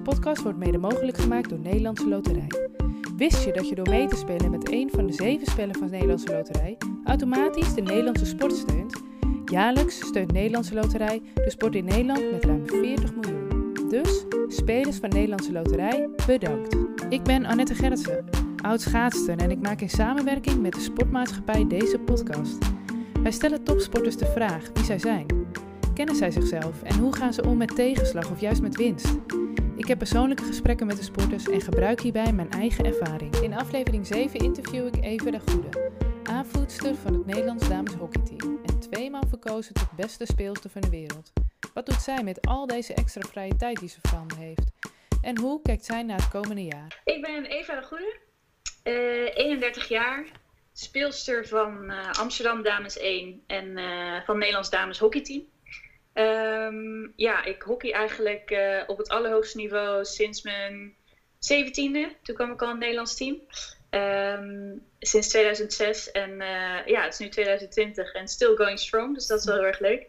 Deze podcast wordt mede mogelijk gemaakt door Nederlandse Loterij. Wist je dat je door mee te spelen met een van de zeven spellen van de Nederlandse Loterij automatisch de Nederlandse sport steunt? Jaarlijks steunt Nederlandse Loterij de sport in Nederland met ruim 40 miljoen. Dus, spelers van Nederlandse Loterij, bedankt. Ik ben Annette Gerritsen, oud schaatster en ik maak in samenwerking met de sportmaatschappij deze podcast. Wij stellen topsporters de vraag wie zij zijn. Kennen zij zichzelf en hoe gaan ze om met tegenslag of juist met winst? Ik heb persoonlijke gesprekken met de sporters en gebruik hierbij mijn eigen ervaring. In aflevering 7 interview ik Eva de Goede, aanvoerster van het Nederlands dames hockeyteam en tweemaal verkozen tot beste speelster van de wereld. Wat doet zij met al deze extra vrije tijd die ze voorhanden heeft? En hoe kijkt zij naar het komende jaar? Ik ben Eva de Goede, uh, 31 jaar, speelster van uh, Amsterdam Dames 1 en uh, van Nederlands Dames Hockeyteam. Um, ja, ik hockey eigenlijk uh, op het allerhoogste niveau sinds mijn zeventiende. Toen kwam ik al in het Nederlands team. Um, sinds 2006 en uh, ja, het is nu 2020 en still going strong, dus dat is wel heel erg leuk.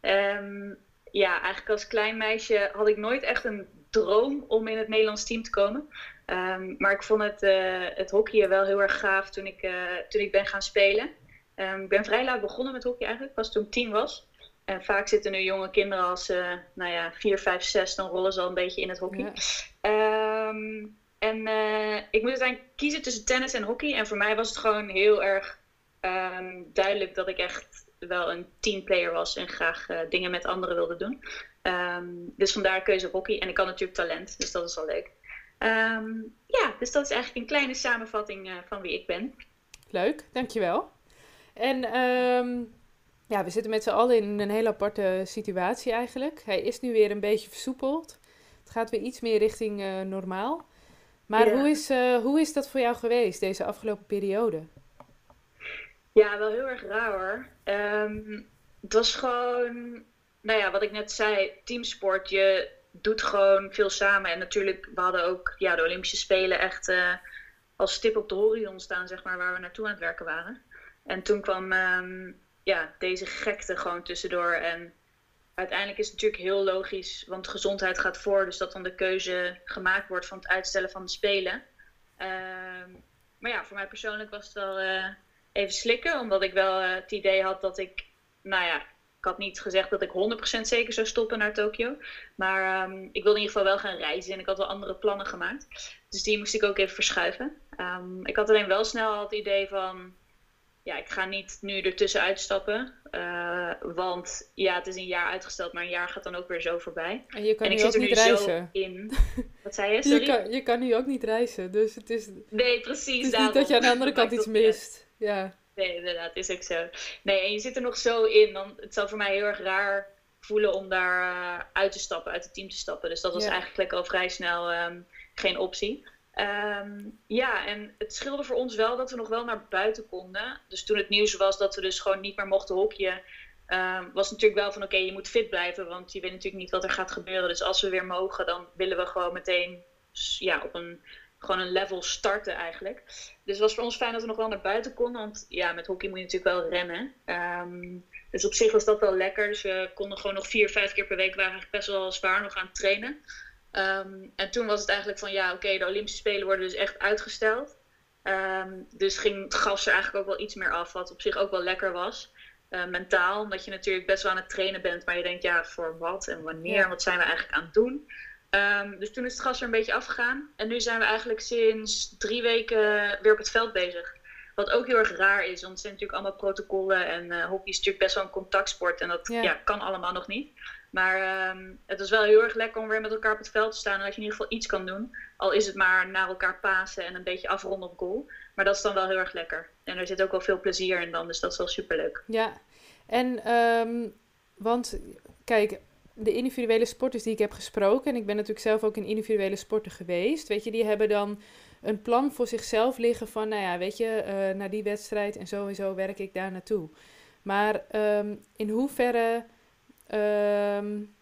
Um, ja, eigenlijk als klein meisje had ik nooit echt een droom om in het Nederlands team te komen. Maar ik vond het, uh, het hockey wel heel erg gaaf toen ik, toen ik ben gaan spelen. ik ben vrij laat begonnen met hockey eigenlijk, pas toen ik tien was. En vaak zitten nu jonge kinderen als ze, uh, nou ja, 4, 5, 6, dan rollen ze al een beetje in het hockey. Ja. Um, en uh, ik moet uiteindelijk kiezen tussen tennis en hockey. En voor mij was het gewoon heel erg um, duidelijk dat ik echt wel een teamplayer was en graag uh, dingen met anderen wilde doen. Um, dus vandaar keuze op hockey. En ik kan natuurlijk talent, dus dat is wel leuk. ja, dus dat is eigenlijk een kleine samenvatting van wie ik ben. Leuk, dankjewel. En um, ja, we zitten met z'n allen in een hele aparte situatie eigenlijk. Hij is nu weer een beetje versoepeld. Het gaat weer iets meer richting uh, normaal. Maar ja. hoe, is, uh, hoe is dat voor jou geweest, deze afgelopen periode? Ja, wel heel erg raar hoor. Um, het was gewoon, nou ja, wat ik net zei, teamsport. Je doet gewoon veel samen. En natuurlijk, we hadden ook ja, de Olympische Spelen echt uh, als stip op de horizon staan, zeg maar, waar we naartoe aan het werken waren. En toen kwam um, ja, deze gekte gewoon tussendoor. En uiteindelijk is het natuurlijk heel logisch, want gezondheid gaat voor. Dus dat dan de keuze gemaakt wordt van het uitstellen van de Spelen. Um, maar ja, voor mij persoonlijk was het wel uh, even slikken. Omdat ik wel uh, het idee had dat ik, nou ja, ik had niet gezegd dat ik 100% zeker zou stoppen naar Tokio. Maar um, ik wilde in ieder geval wel gaan reizen en ik had wel andere plannen gemaakt. Dus die moest ik ook even verschuiven. Um, ik had alleen wel snel het idee van ja, ik ga niet nu ertussen uitstappen. Uh, want ja, het is een jaar uitgesteld, maar een jaar gaat dan ook weer zo voorbij. En je kan en nu ik ook er niet nu reizen. zo in. Wat zei je? Sorry? Je kan, je kan nu ook niet reizen, dus het is, Nee, precies. het is niet dat je aan de andere kant iets mist. Ja. Nee, inderdaad, is ook zo. Nee, en je zit er nog zo in. Dan, het zou voor mij heel erg raar voelen om daar uh, uit te stappen, uit het team te stappen. Dus dat was Ja. eigenlijk al vrij snel um, geen optie. Um, ja, en het scheelde voor ons wel dat we nog wel naar buiten konden. Dus toen het nieuws was dat we dus gewoon niet meer mochten hockeyen, um, was het natuurlijk wel van oké, je moet fit blijven, want je weet natuurlijk niet wat er gaat gebeuren. Dus als we weer mogen, dan willen we gewoon meteen ja, op een, gewoon een level starten eigenlijk. Dus het was voor ons fijn dat we nog wel naar buiten konden, want ja, met hockey moet je natuurlijk wel rennen. Um, dus op zich was dat wel lekker. Dus we konden gewoon nog vier, vijf keer per week, waren eigenlijk best wel zwaar nog aan trainen. Um, en toen was het eigenlijk van ja, oké, okay, de Olympische Spelen worden dus echt uitgesteld. Um, dus ging het gas er eigenlijk ook wel iets meer af, wat op zich ook wel lekker was. Uh, mentaal, omdat je natuurlijk best wel aan het trainen bent, maar je denkt ja, voor wat en wanneer, ja. wat zijn we eigenlijk aan het doen. Um, dus toen is het gas er een beetje afgegaan. En nu zijn we eigenlijk sinds drie weken weer op het veld bezig. Wat ook heel erg raar is, want het zijn natuurlijk allemaal protocollen en uh, hockey is natuurlijk best wel een contactsport en dat ja. Ja, kan allemaal nog niet. Maar um, het is wel heel erg lekker om weer met elkaar op het veld te staan. En dat je in ieder geval iets kan doen. Al is het maar naar elkaar pasen en een beetje afronden op goal. Maar dat is dan wel heel erg lekker. En er zit ook wel veel plezier in dan. Dus dat is wel superleuk. Ja, en um, want kijk, de individuele sporters die ik heb gesproken. En ik ben natuurlijk zelf ook een individuele sporter geweest. Weet je, die hebben dan een plan voor zichzelf liggen van, nou ja, weet je, uh, naar die wedstrijd en zo werk ik daar naartoe. Maar um, in hoeverre Um,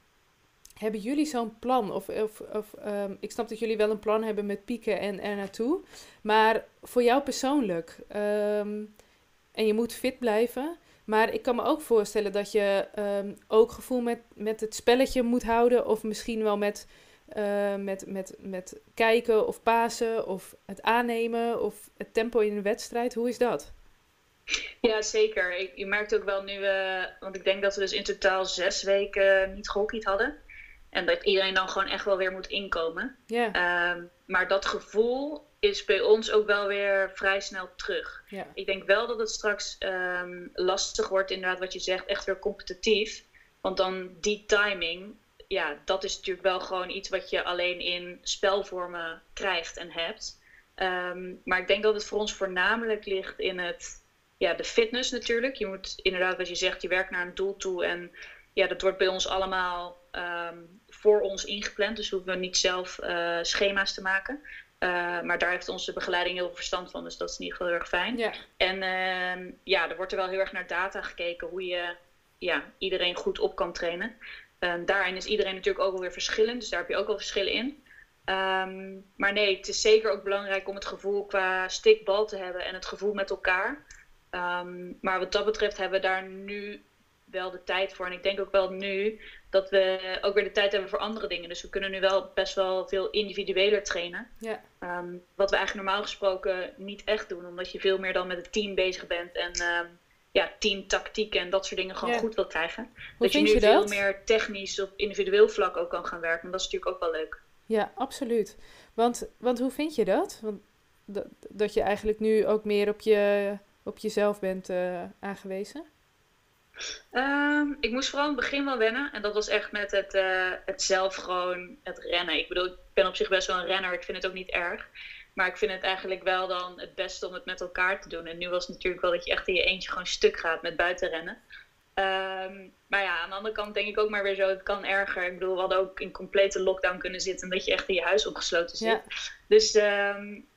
hebben jullie zo'n plan? Of, of, of um, ik snap dat jullie wel een plan hebben met pieken en er naartoe. Maar voor jou persoonlijk, um, en je moet fit blijven. Maar ik kan me ook voorstellen dat je ook gevoel met, met het spelletje moet houden. Of misschien wel met Uh, met, met, met kijken of pasen of het aannemen of het tempo in de wedstrijd. Hoe is dat? Ja, zeker. Ik, je merkt ook wel nu, uh, want ik denk dat we dus in totaal zes weken niet gehockeyd hadden. En dat iedereen dan gewoon echt wel weer moet inkomen. Yeah. Um, maar dat gevoel is bij ons ook wel weer vrij snel terug. Yeah. Ik denk wel dat het straks um, lastig wordt, inderdaad, wat je zegt, echt weer competitief. Want dan die timing, ja, dat is natuurlijk wel gewoon iets wat je alleen in spelvormen krijgt en hebt. Um, maar ik denk dat het voor ons voornamelijk ligt in het, ja, de fitness natuurlijk. Je moet inderdaad, wat je zegt, je werkt naar een doel toe. En ja, dat wordt bij ons allemaal um, voor ons ingepland. Dus hoeven we niet zelf uh, schema's te maken. Uh, maar daar heeft onze begeleiding heel veel verstand van. Dus dat is in ieder geval heel erg fijn. Ja. En uh, ja, er wordt er wel heel erg naar data gekeken hoe je ja, iedereen goed op kan trainen. Um, daarin is iedereen natuurlijk ook wel weer verschillend. Dus daar heb je ook wel verschillen in. Um, maar nee, het is zeker ook belangrijk om het gevoel qua stickbal te hebben en het gevoel met elkaar. Um, maar wat dat betreft hebben we daar nu wel de tijd voor. En ik denk ook wel nu dat we ook weer de tijd hebben voor andere dingen. Dus we kunnen nu wel best wel veel individueler trainen. Ja. Um, wat we eigenlijk normaal gesproken niet echt doen. Omdat je veel meer dan met het team bezig bent. En um, ja, teamtactiek en dat soort dingen gewoon Ja. goed wil krijgen. Hoe dat je nu je veel meer technisch op individueel vlak ook kan gaan werken. En dat is natuurlijk ook wel leuk. Ja, absoluut. Want, want hoe vind je dat? Want dat, dat je eigenlijk nu ook meer op, je, op jezelf bent eh, aangewezen? Um, ik moest vooral in het begin wel wennen. En dat was echt met het, uh, het zelf gewoon het rennen. Ik bedoel, ik ben op zich best wel een renner. Ik vind het ook niet erg. Maar ik vind het eigenlijk wel dan het beste om het met elkaar te doen. En nu was het natuurlijk wel dat je echt in je eentje gewoon stuk gaat met buitenrennen. Um, maar ja, aan de andere kant denk ik ook maar weer zo, het kan erger. Ik bedoel, we hadden ook in complete lockdown kunnen zitten. En dat je echt in je huis opgesloten zit. Ja. Dus um,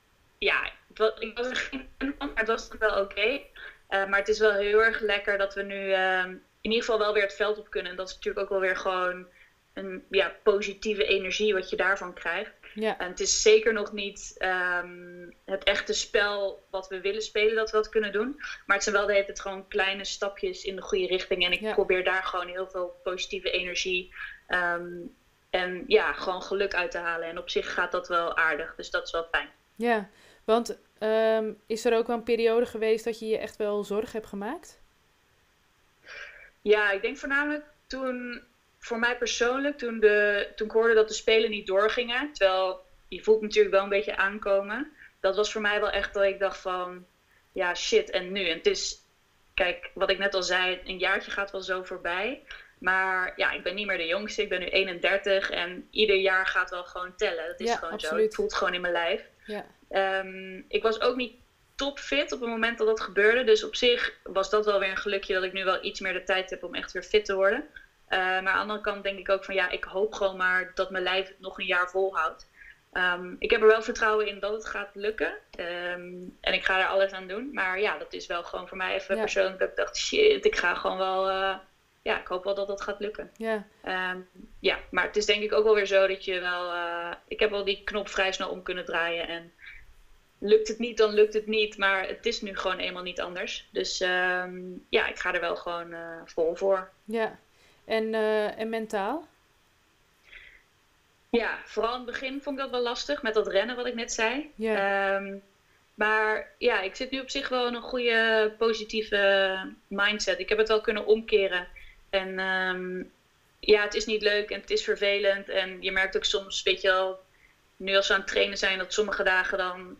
ja, het was, ik was er geen fan van, maar het was wel oké. Okay. Uh, maar het is wel heel erg lekker dat we nu uh, in ieder geval wel weer het veld op kunnen. En dat is natuurlijk ook wel weer gewoon een ja, positieve energie wat je daarvan krijgt. Ja. En het is zeker nog niet um, het echte spel wat we willen spelen dat we dat kunnen doen. Maar het zijn wel de hele tijd gewoon kleine stapjes in de goede richting. En ik Ja. probeer daar gewoon heel veel positieve energie um, en ja, gewoon geluk uit te halen. En op zich gaat dat wel aardig, dus dat is wel fijn. Ja, want um, is er ook wel een periode geweest dat je je echt wel zorgen hebt gemaakt? Ja, ik denk voornamelijk toen, voor mij persoonlijk, toen, de, toen ik hoorde dat de spelen niet doorgingen. Terwijl je voelt natuurlijk wel een beetje aankomen. Dat was voor mij wel echt dat ik dacht van, ja shit, en nu? En het is, kijk, wat ik net al zei, een jaartje gaat wel zo voorbij. Maar ja, ik ben niet meer de jongste, ik ben nu 31 en ieder jaar gaat wel gewoon tellen. Dat is Ja, gewoon absoluut. zo, het voelt gewoon in mijn lijf. Ja. Um, ik was ook niet topfit op het moment dat dat gebeurde. Dus op zich was dat wel weer een gelukje dat ik nu wel iets meer de tijd heb om echt weer fit te worden. Uh, maar aan de andere kant denk ik ook van ja, ik hoop gewoon maar dat mijn lijf het nog een jaar volhoudt. Um, ik heb er wel vertrouwen in dat het gaat lukken. Um, en ik ga er alles aan doen. Maar ja, dat is wel gewoon voor mij even Ja. persoonlijk dat ik dacht, shit, ik ga gewoon wel... Uh, ja, ik hoop wel dat dat gaat lukken. Ja, Um, ja, maar het is denk ik ook wel weer zo dat je wel... Uh, ik heb wel die knop vrij snel om kunnen draaien. En lukt het niet, dan lukt het niet. Maar het is nu gewoon eenmaal niet anders. Dus um, ja, ik ga er wel gewoon uh, vol voor. ja. En, uh, en mentaal? Ja, vooral in het begin vond ik dat wel lastig met dat rennen wat ik net zei. Ja. Um, maar ja, ik zit nu op zich wel in een goede positieve mindset. Ik heb het wel kunnen omkeren. En um, ja, het is niet leuk en het is vervelend. En je merkt ook soms, weet je wel, nu als we aan het trainen zijn, dat sommige dagen dan.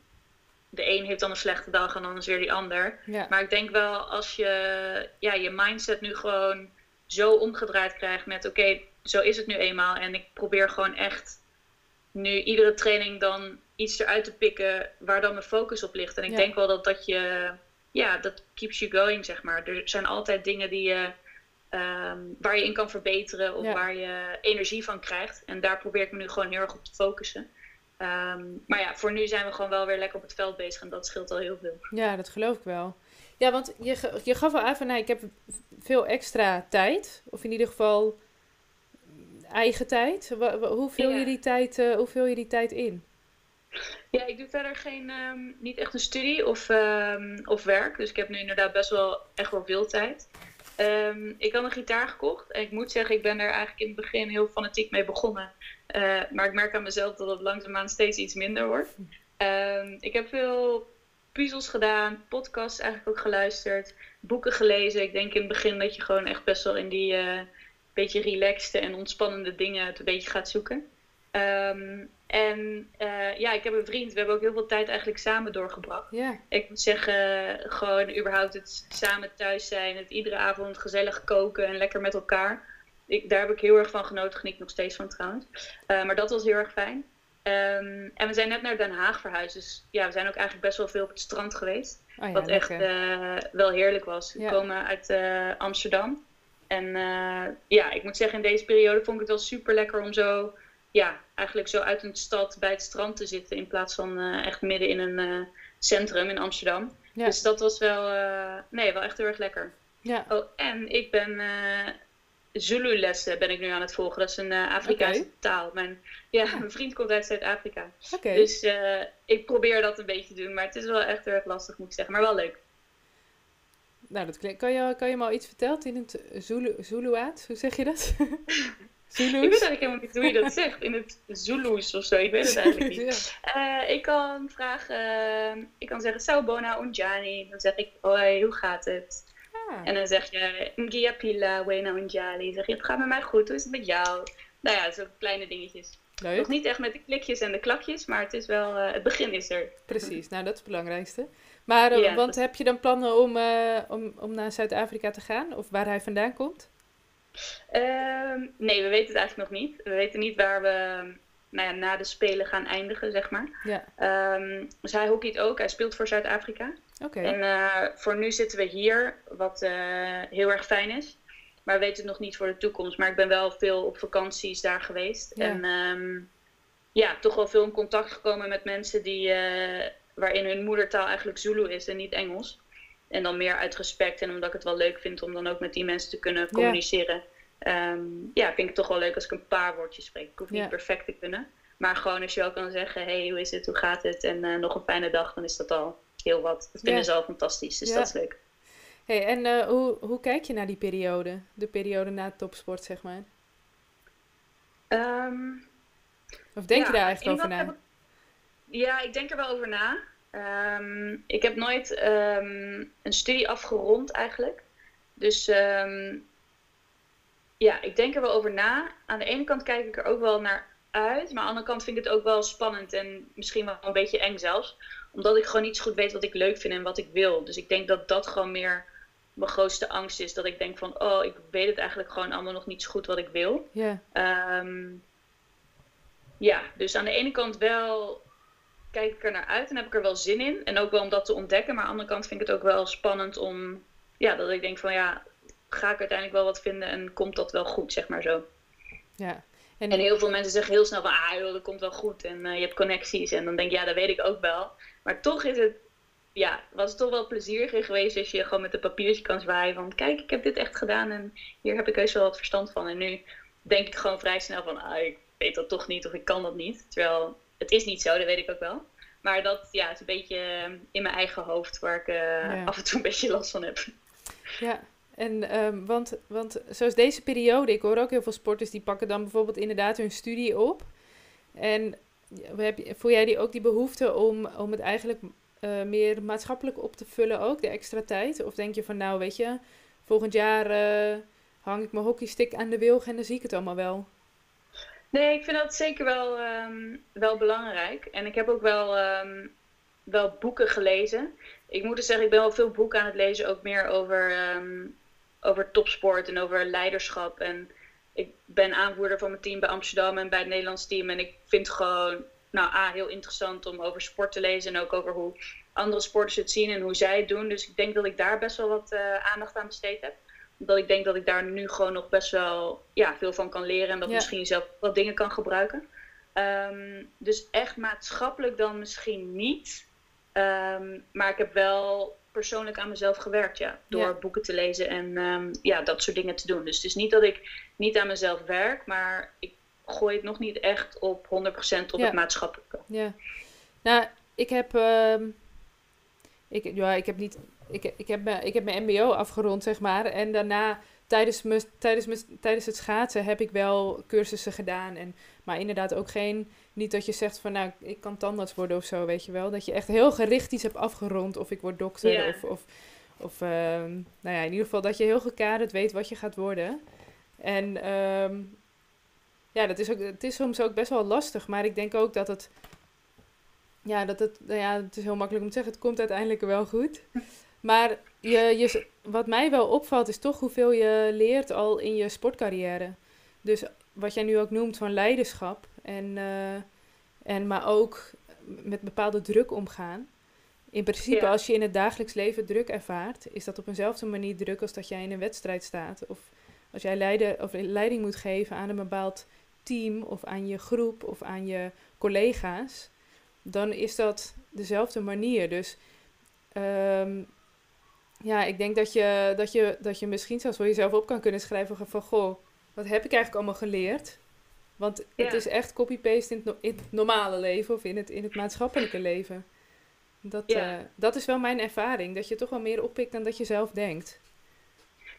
De een heeft dan een slechte dag en dan is weer die ander. Ja. Maar ik denk wel als je ja, je mindset nu gewoon zo omgedraaid krijgt met oké, okay, zo is het nu eenmaal. En ik probeer gewoon echt nu iedere training dan iets eruit te pikken waar dan mijn focus op ligt. En ik Ja. denk wel dat dat je, ja, dat keeps you going, zeg maar. Er zijn altijd dingen die je, um, waar je in kan verbeteren of Ja. waar je energie van krijgt. En daar probeer ik me nu gewoon heel erg op te focussen. Um, maar ja, voor nu zijn we gewoon wel weer lekker op het veld bezig en dat scheelt al heel veel. Ja, dat geloof ik wel. Ja, want je, je gaf al aan van, nou, ik heb veel extra tijd. Of in ieder geval eigen tijd. Hoe, vul Ja. je die tijd uh, hoe vul je die tijd in? Ja, ik doe verder geen, um, niet echt een studie of, um, of werk. Dus ik heb nu inderdaad best wel echt wel veel tijd. Ehm, ik had een gitaar gekocht en ik moet zeggen, ik ben er eigenlijk in het begin heel fanatiek mee begonnen. Uh, maar ik merk aan mezelf dat het langzaamaan steeds iets minder wordt. Um, ik heb veel puzzels gedaan, podcasts eigenlijk ook geluisterd, boeken gelezen. Ik denk in het begin dat je gewoon echt best wel in die uh, beetje relaxte en ontspannende dingen het een beetje gaat zoeken. Um, en uh, ja, ik heb een vriend. We hebben ook heel veel tijd eigenlijk samen doorgebracht. Yeah. Ik moet zeggen, gewoon überhaupt het samen thuis zijn. Het iedere avond gezellig koken en lekker met elkaar. Ik, daar heb ik heel erg van genoten. Geniet nog steeds van trouwens. Uh, maar dat was heel erg fijn. Um, en we zijn net naar Den Haag verhuisd. Dus ja, we zijn ook eigenlijk best wel veel op het strand geweest. Oh ja, wat echt uh, wel heerlijk was. We Ja. komen uit uh, Amsterdam. En uh, ja, ik moet zeggen, in deze periode vond ik het wel super lekker om zo, ja, eigenlijk zo uit een stad bij het strand te zitten. In plaats van uh, echt midden in een uh, centrum in Amsterdam. Ja. Dus dat was wel, uh, nee, wel echt heel erg lekker. Ja. Oh, en ik ben Zulu-lessen ben ik nu aan het volgen. Dat is een Afrikaanse taal. Mijn, ja, mijn vriend komt uit Zuid-Afrika. Dus ik probeer dat een beetje te doen. Maar het is wel echt heel erg lastig, moet ik zeggen. Maar wel leuk. Nou, dat klinkt. Kan je, kan je me al iets vertellen in het Zulu, Zuluaat? Hoe zeg je dat? Ik weet eigenlijk helemaal niet hoe je dat zegt. In het Zulu's of zo. Ik weet het eigenlijk niet. Ja. Uh, ik kan vragen... Ik kan zeggen... Sawubona unjani. Dan zeg ik... Hoi, hoe gaat het? Ah. En dan zeg je... Ngia pila, wena unjali. Dan zeg je... Het gaat met mij goed. Hoe is het met jou? Nou ja, zo kleine dingetjes. Leuk. Nog niet echt met de klikjes en de klakjes. Maar het is wel... Uh, het begin is er. Precies, nou dat is het belangrijkste. Maar, uh, Ja, want heb je dan plannen om, om, om naar Zuid-Afrika te gaan? Of waar hij vandaan komt? Ehm, nee, we weten het eigenlijk nog niet. We weten niet waar we nou ja, na de Spelen gaan eindigen, zeg maar. Ja, Ehm, dus hij hockeyt ook. Hij speelt voor Zuid-Afrika. oké. En eh, voor nu zitten we hier, wat eh, heel erg fijn is. Maar we weten het nog niet voor de toekomst. Maar ik ben wel veel op vakanties daar geweest. Ja. En ehm, ja, toch wel veel in contact gekomen met mensen die, eh, waarin hun moedertaal eigenlijk Zulu is en niet Engels. En dan meer uit respect en omdat ik het wel leuk vind om dan ook met die mensen te kunnen communiceren. Ja, ja vind ik het toch wel leuk als ik een paar woordjes spreek. Ik hoef niet perfect te kunnen. Maar gewoon als je wel kan zeggen, hey, hoe is het, hoe gaat het? En uh, nog een fijne dag, dan is dat al heel wat. Dat vinden ze al fantastisch, dus dat is leuk. Hey, en uh, hoe, hoe kijk je naar die periode? De periode na topsport, zeg maar. Um, of denk ja, je daar eigenlijk over na? Ik, ja, ik denk er wel over na. Um, ik heb nooit um, een studie afgerond eigenlijk. Dus um, ja, ik denk er wel over na. Aan de ene kant kijk ik er ook wel naar uit. Maar aan de andere kant vind ik het ook wel spannend en misschien wel een beetje eng zelfs. Omdat ik gewoon niet zo goed weet wat ik leuk vind en wat ik wil. Dus ik denk dat dat gewoon meer mijn grootste angst is. Dat ik denk van, oh, ik weet het eigenlijk gewoon allemaal nog niet zo goed wat ik wil. Ja. Ja, dus aan de ene kant wel kijk ik er naar uit en heb ik er wel zin in. En ook wel om dat te ontdekken. Maar aan de andere kant vind ik het ook wel spannend om... Ja, dat ik denk van ja, ga ik uiteindelijk wel wat vinden en komt dat wel goed, zeg maar zo. Ja. En, en heel veel mensen zeggen heel snel van, ah joh, dat komt wel goed. En uh, je hebt connecties. En dan denk ik, ja, dat weet ik ook wel. Maar toch is het, ja, was het toch wel plezieriger geweest als je gewoon met een papiertje kan zwaaien van, kijk, ik heb dit echt gedaan en hier heb ik heus wel wat verstand van. En nu denk ik gewoon vrij snel van, ah, ik weet dat toch niet of ik kan dat niet. Terwijl, het is niet zo, dat weet ik ook wel. Maar dat ja, is een beetje in mijn eigen hoofd waar ik uh, ja. af en toe een beetje last van heb. Ja, en um, want, want zoals deze periode, ik hoor ook heel veel sporters die pakken dan bijvoorbeeld inderdaad hun studie op. En heb, voel jij die ook die behoefte om, om het eigenlijk uh, meer maatschappelijk op te vullen ook, de extra tijd? Of denk je van nou, weet je, volgend jaar uh, hang ik mijn hockeystick aan de wilg en dan zie ik het allemaal wel? Nee, ik vind dat zeker wel, um, wel belangrijk. En ik heb ook wel, um, wel boeken gelezen. Ik moet dus zeggen, ik ben wel veel boeken aan het lezen, ook meer over, um, over topsport en over leiderschap. En ik ben aanvoerder van mijn team bij Amsterdam en bij het Nederlands team. En ik vind gewoon, nou A, heel interessant om over sport te lezen en ook over hoe andere sporters het zien en hoe zij het doen. Dus ik denk dat ik daar best wel wat uh, aandacht aan besteed heb omdat ik denk dat ik daar nu gewoon nog best wel ja, veel van kan leren. En dat Ja. misschien zelf wat dingen kan gebruiken. Um, dus echt maatschappelijk dan misschien niet. Um, maar ik heb wel persoonlijk aan mezelf gewerkt, ja. Door Ja. boeken te lezen en um, ja, dat soort dingen te doen. Dus het is niet dat ik niet aan mezelf werk. Maar ik gooi het nog niet echt op 100% op Ja. het maatschappelijke. Ja. Nou, ik heb, ehm, ik, ja, ik heb niet ik, ik, heb, mijn, ik heb mijn MBO afgerond, zeg maar. En daarna, tijdens, me, tijdens, me, tijdens het schaatsen, heb ik wel cursussen gedaan. En, maar inderdaad ook geen. Niet dat je zegt van nou, ik kan tandarts worden of zo, weet je wel. Dat je echt heel gericht iets hebt afgerond. Of ik word dokter. Of, of, of ehm, nou ja, in ieder geval dat je heel gekaderd weet wat je gaat worden. En ehm, ja, dat is ook, het is soms ook best wel lastig. Maar ik denk ook dat het. Ja, dat het, nou ja, het is heel makkelijk om te zeggen. Het komt uiteindelijk wel goed. Maar je, je, wat mij wel opvalt is toch hoeveel je leert al in je sportcarrière. Dus wat jij nu ook noemt van leiderschap. En, uh, en maar ook met bepaalde druk omgaan. In principe, als je in het dagelijks leven druk ervaart, is dat op eenzelfde manier druk als dat jij in een wedstrijd staat. Of als jij leiden, of leiding moet geven aan een bepaald team of aan je groep of aan je collega's, dan is dat dezelfde manier. Dus um, ja, ik denk dat je, dat, je, dat je misschien zelfs voor jezelf op kan kunnen schrijven van goh, wat heb ik eigenlijk allemaal geleerd? Want het is echt copy-paste in, in, het normale leven of in het, in het maatschappelijke leven. Dat, uh, dat is wel mijn ervaring, dat je toch wel meer oppikt dan dat je zelf denkt.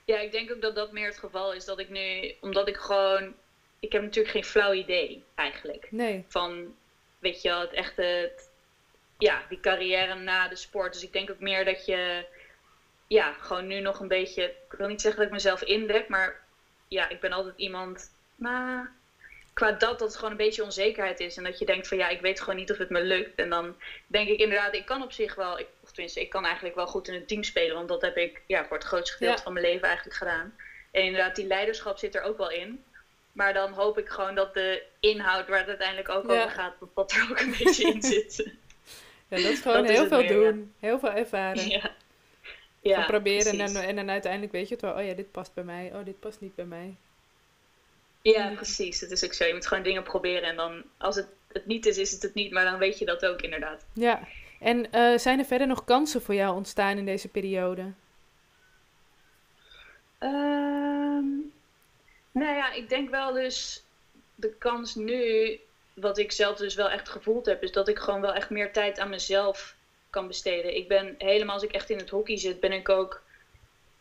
Ja, ik denk ook dat dat meer het geval is. Dat ik nu, omdat ik gewoon, ik heb natuurlijk geen flauw idee eigenlijk. Nee. Van, weet je wel, het echte, ja, die carrière na de sport. Dus ik denk ook meer dat je, ja, gewoon nu nog een beetje, ik wil niet zeggen dat ik mezelf indek, maar ja, ik ben altijd iemand, maar qua dat, dat het gewoon een beetje onzekerheid is. En dat je denkt van ja, ik weet gewoon niet of het me lukt. En dan denk ik inderdaad, ik kan op zich wel, ik, of tenminste, ik kan eigenlijk wel goed in een team spelen. Want dat heb ik ja, voor het grootste gedeelte van mijn leven eigenlijk gedaan. En inderdaad, die leiderschap zit er ook wel in. Maar dan hoop ik gewoon dat de inhoud waar het uiteindelijk ook over gaat, dat er ook een beetje in zit. Ja, dat is gewoon heel veel doen. Heel veel ervaren. Ja. Ja, proberen en dan, en dan uiteindelijk weet je het wel, oh ja, dit past bij mij, oh, dit past niet bij mij. Ja, precies. Het is ook zo. Je moet gewoon dingen proberen en dan, als het het niet is, is het het niet, maar dan weet je dat ook inderdaad. Ja, en uh, zijn er verder nog kansen voor jou ontstaan in deze periode? Um, nou ja, ik denk wel dus de kans nu, wat ik zelf dus wel echt gevoeld heb, is dat ik gewoon wel echt meer tijd aan mezelf kan besteden. Ik ben helemaal, als ik echt in het hockey zit, ben ik ook,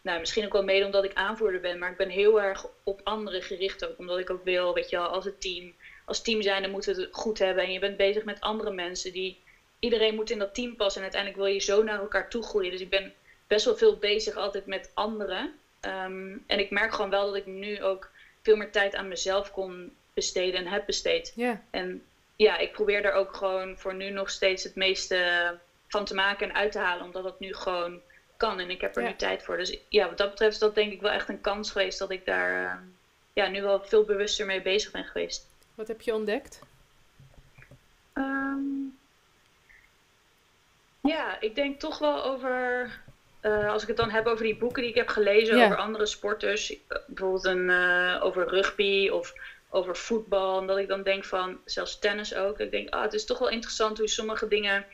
nou misschien ook wel mede omdat ik aanvoerder ben, maar ik ben heel erg op anderen gericht ook. Omdat ik ook wil, weet je wel, als het team, als team zijn, dan moeten we het goed hebben. En je bent bezig met andere mensen die, iedereen moet in dat team passen. En uiteindelijk wil je zo naar elkaar toe groeien. Dus ik ben best wel veel bezig altijd met anderen. Um, en ik merk gewoon wel dat ik nu ook veel meer tijd aan mezelf kon besteden en heb besteed. Yeah. En ja, ik probeer daar ook gewoon voor nu nog steeds het meeste van te maken en uit te halen, omdat het nu gewoon kan en ik heb er nu tijd voor. Dus ja, wat dat betreft is dat denk ik wel echt een kans geweest dat ik daar uh, ja, nu wel veel bewuster mee bezig ben geweest. Wat heb je ontdekt? Um, ja, ik denk toch wel over, uh, als ik het dan heb over die boeken die ik heb gelezen ja. over andere sporters, bijvoorbeeld een, uh, over rugby of over voetbal, en dat ik dan denk van, zelfs tennis ook, dat ik denk, ah, het is toch wel interessant hoe sommige dingen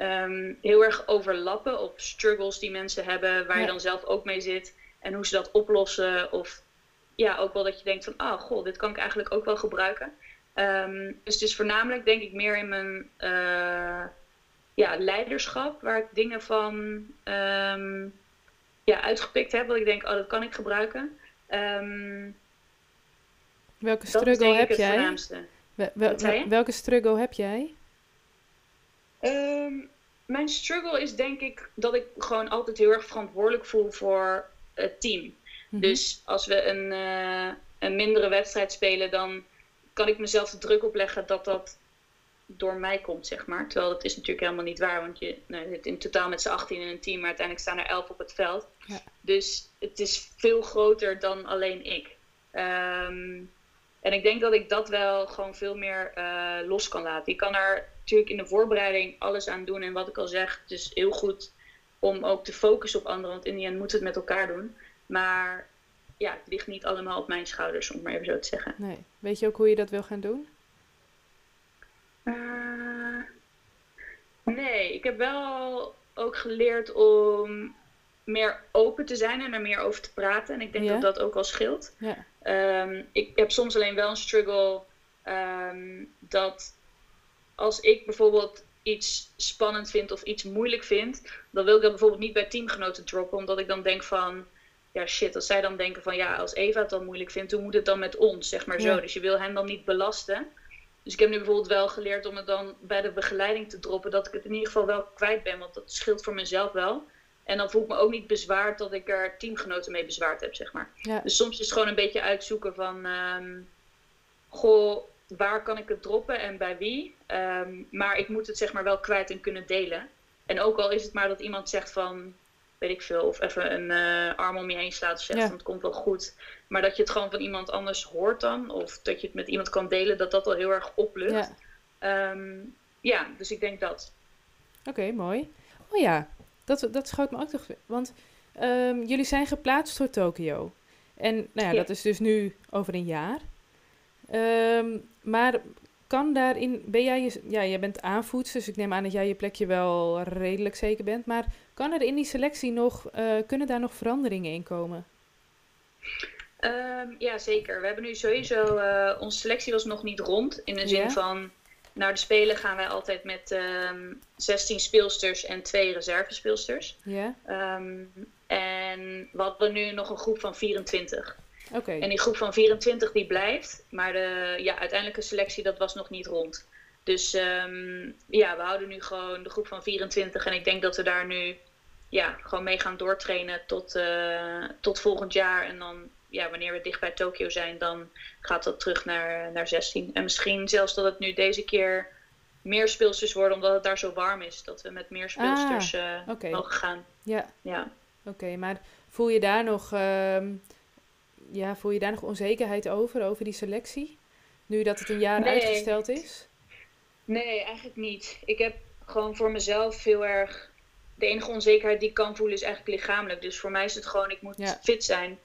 um, heel erg overlappen of struggles die mensen hebben, waar ja. je dan zelf ook mee zit en hoe ze dat oplossen. Of ja, ook wel dat je denkt van, ah, oh, goh, dit kan ik eigenlijk ook wel gebruiken. Um, dus het is voornamelijk denk ik meer in mijn uh, ja, leiderschap, waar ik dingen van um, ja, uitgepikt heb, wat ik denk, oh, dat kan ik gebruiken. welke struggle heb jij? Wel, wel, welke struggle heb jij? Um, mijn struggle is denk ik dat ik gewoon altijd heel erg verantwoordelijk voel voor het team. Mm -hmm. Dus als we een, uh, een mindere wedstrijd spelen, dan kan ik mezelf de druk opleggen dat dat door mij komt, zeg maar. Terwijl dat is natuurlijk helemaal niet waar, want je nou, zit in totaal met z'n 18 in een team, maar uiteindelijk staan er 11 op het veld. Ja. Dus het is veel groter dan alleen ik. Um, en ik denk dat ik dat wel gewoon veel meer uh, los kan laten. Ik kan er natuurlijk in de voorbereiding alles aan doen. En wat ik al zeg, het is heel goed om ook te focussen op anderen. Want in die end moet het met elkaar doen. Maar ja, het ligt niet allemaal op mijn schouders, om het maar even zo te zeggen. Nee. Weet je ook hoe je dat wil gaan doen? Uh, nee, ik heb wel ook geleerd om meer open te zijn en er meer over te praten. En ik denk ja? dat dat ook al scheelt. Ja. Um, ik heb soms alleen wel een struggle um, dat als ik bijvoorbeeld iets spannend vind of iets moeilijk vind, dan wil ik dat bijvoorbeeld niet bij teamgenoten droppen, omdat ik dan denk van, ja shit, als zij dan denken van, ja, als Eva het dan moeilijk vindt, hoe moet het dan met ons, zeg maar zo. Dus je wil hen dan niet belasten. Dus ik heb nu bijvoorbeeld wel geleerd om het dan bij de begeleiding te droppen, dat ik het in ieder geval wel kwijt ben, want dat scheelt voor mezelf wel. En dan voel ik me ook niet bezwaard dat ik er teamgenoten mee bezwaard heb, zeg maar. Dus soms is het gewoon een beetje uitzoeken van, um, goh, waar kan ik het droppen en bij wie. Ehm, maar ik moet het zeg maar wel kwijt en kunnen delen. En ook al is het maar dat iemand zegt van, weet ik veel, of even een uh, arm om je heen slaat of zegt van het komt wel goed. Maar dat je het gewoon van iemand anders hoort dan, of dat je het met iemand kan delen, dat dat al heel erg oplucht. Ja, um, ja dus ik denk dat. Oké, mooi. Oh ja, dat, dat schoot me ook toch. Want um, jullie zijn geplaatst voor Tokio. En nou ja, dat is dus nu over een jaar. Um, maar kan daarin, ben jij, je, ja, jij bent aanvoedster, dus ik neem aan dat jij je plekje wel redelijk zeker bent. Maar kan er in die selectie nog, uh, kunnen daar nog veranderingen in komen? Um, ja, zeker. We hebben nu sowieso, uh, onze selectie was nog niet rond. In de zin van, naar de Spelen gaan wij altijd met um, 16 speelsters en twee reservespeelsters. Ja. Um, en we hadden nu nog een groep van 24. Okay. En die groep van 24 die blijft. Maar de ja, uiteindelijke selectie dat was nog niet rond. Dus um, ja, we houden nu gewoon de groep van 24. En ik denk dat we daar nu ja, gewoon mee gaan doortrainen tot, uh, tot volgend jaar. En dan, ja, wanneer we dicht bij Tokio zijn, dan gaat dat terug naar, naar 16. En misschien zelfs dat het nu deze keer meer speelsters worden, omdat het daar zo warm is. Dat we met meer speelsters ah, uh, okay. mogen gaan. Ja. ja. Oké, okay, maar voel je daar nog... Uh, ja, voel je daar nog onzekerheid over, over die selectie? Nu dat het een jaar nee. uitgesteld is? Nee, eigenlijk niet. Ik heb gewoon voor mezelf heel erg. De enige onzekerheid die ik kan voelen is eigenlijk lichamelijk. Dus voor mij is het gewoon, ik moet ja. fit zijn.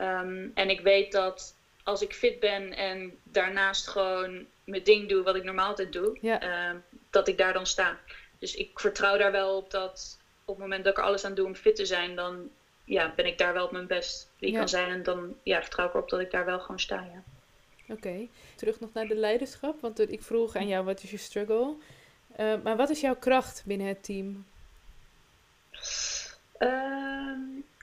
Um, en ik weet dat als ik fit ben en daarnaast gewoon mijn ding doe wat ik normaal altijd doe, ja. um, dat ik daar dan sta. Dus ik vertrouw daar wel op dat op het moment dat ik er alles aan doe om fit te zijn, dan ja, ben ik daar wel op mijn best wie ja. kan zijn. En dan ja, vertrouw ik erop dat ik daar wel gewoon sta, ja. Oké, okay. terug nog naar de leiderschap. Want ik vroeg aan jou, wat is je struggle? Uh, maar wat is jouw kracht binnen het team? Uh,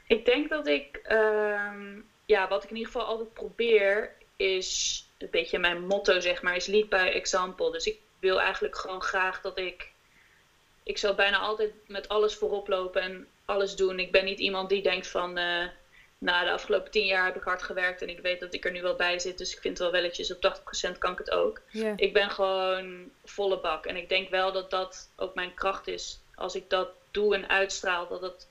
ik denk dat ik, uh, ja, wat ik in ieder geval altijd probeer, is een beetje mijn motto, zeg maar, is lead by example. Dus ik wil eigenlijk gewoon graag dat ik, ik zal bijna altijd met alles voorop lopen en alles doen. Ik ben niet iemand die denkt van, uh, nou de afgelopen tien jaar heb ik hard gewerkt en ik weet dat ik er nu wel bij zit, dus ik vind wel welletjes op 80% kan ik het ook. Yeah. Ik ben gewoon volle bak en ik denk wel dat dat ook mijn kracht is. Als ik dat doe en uitstraal, dat het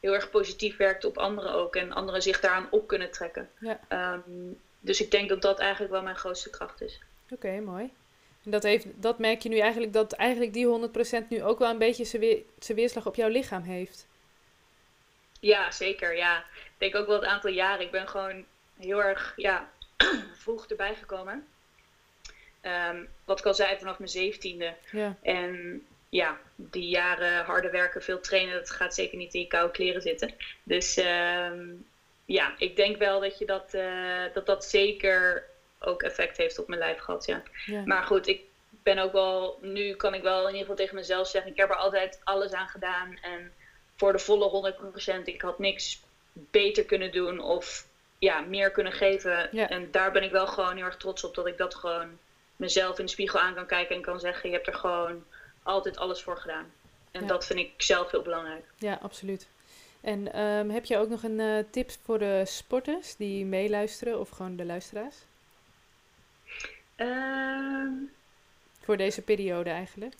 heel erg positief werkt op anderen ook en anderen zich daaraan op kunnen trekken. Yeah. Um, dus ik denk dat dat eigenlijk wel mijn grootste kracht is. Oké, okay, mooi. En dat, heeft, dat merk je nu eigenlijk, dat eigenlijk die 100% nu ook wel een beetje zijn weer, weerslag op jouw lichaam heeft. Ja, zeker. Ja. Ik denk ook wel het aantal jaren. Ik ben gewoon heel erg ja, vroeg erbij gekomen. Um, wat ik al zei, vanaf mijn zeventiende. Ja. En ja, die jaren harde werken, veel trainen, dat gaat zeker niet in je koude kleren zitten. Dus um, ja, ik denk wel dat je dat, uh, dat, dat zeker ook effect heeft op mijn lijf gehad. Ja. ja. Maar goed, ik ben ook wel, nu kan ik wel in ieder geval tegen mezelf zeggen, ik heb er altijd alles aan gedaan. En voor de volle 100%. Ik had niks beter kunnen doen of ja, meer kunnen geven. Ja. En daar ben ik wel gewoon heel erg trots op dat ik dat gewoon mezelf in de spiegel aan kan kijken en kan zeggen: je hebt er gewoon altijd alles voor gedaan. En Ja. dat vind ik zelf heel belangrijk. Ja, absoluut. En ehm, heb je ook nog een eh, tip voor de sporters die meeluisteren of gewoon de luisteraars? Ehm, Voor deze periode eigenlijk?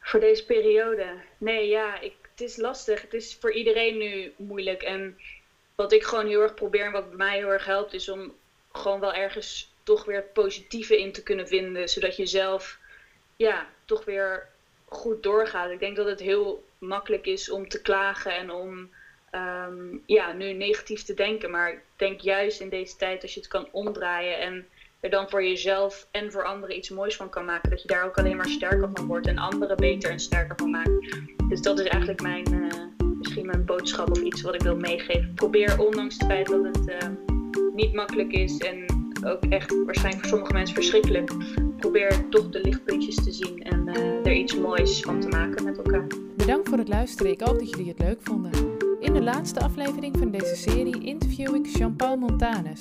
voor deze periode. Nee, ja, ik, het is lastig. Het is voor iedereen nu moeilijk. En wat ik gewoon heel erg probeer en wat bij mij heel erg helpt, is om gewoon wel ergens toch weer het positieve in te kunnen vinden. Zodat je zelf ja, toch weer goed doorgaat. Ik denk dat het heel makkelijk is om te klagen en om ehm, ja, nu negatief te denken. Maar ik denk juist in deze tijd als je het kan omdraaien en er dan voor jezelf en voor anderen iets moois van kan maken. Dat je daar ook alleen maar sterker van wordt en anderen beter en sterker van maakt. Dus dat is eigenlijk mijn, uh, misschien mijn boodschap of iets wat ik wil meegeven. Probeer ondanks het feit dat het uh, niet makkelijk is en ook echt waarschijnlijk voor sommige mensen verschrikkelijk. probeer toch de lichtpuntjes te zien en er iets moois van te maken met elkaar. Bedankt voor het luisteren. Ik hoop dat jullie het leuk vonden. In de laatste aflevering van deze serie interview ik Jean-Paul Montanes.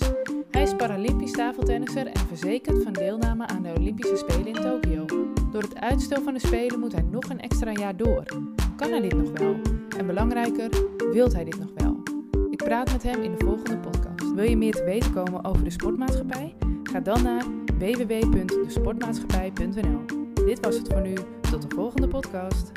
Hij is Paralympisch tafeltennisser en verzekerd van deelname aan de Olympische Spelen in Tokio. Door het uitstel van de Spelen moet hij nog een extra jaar door. Kan hij dit nog wel? En belangrijker, wilt hij dit nog wel? Ik praat met hem in de volgende podcast. Wil je meer te weten komen over de sportmaatschappij? Ga dan naar www.desportmaatschappij.nl. Dit was het voor nu. Tot de volgende podcast.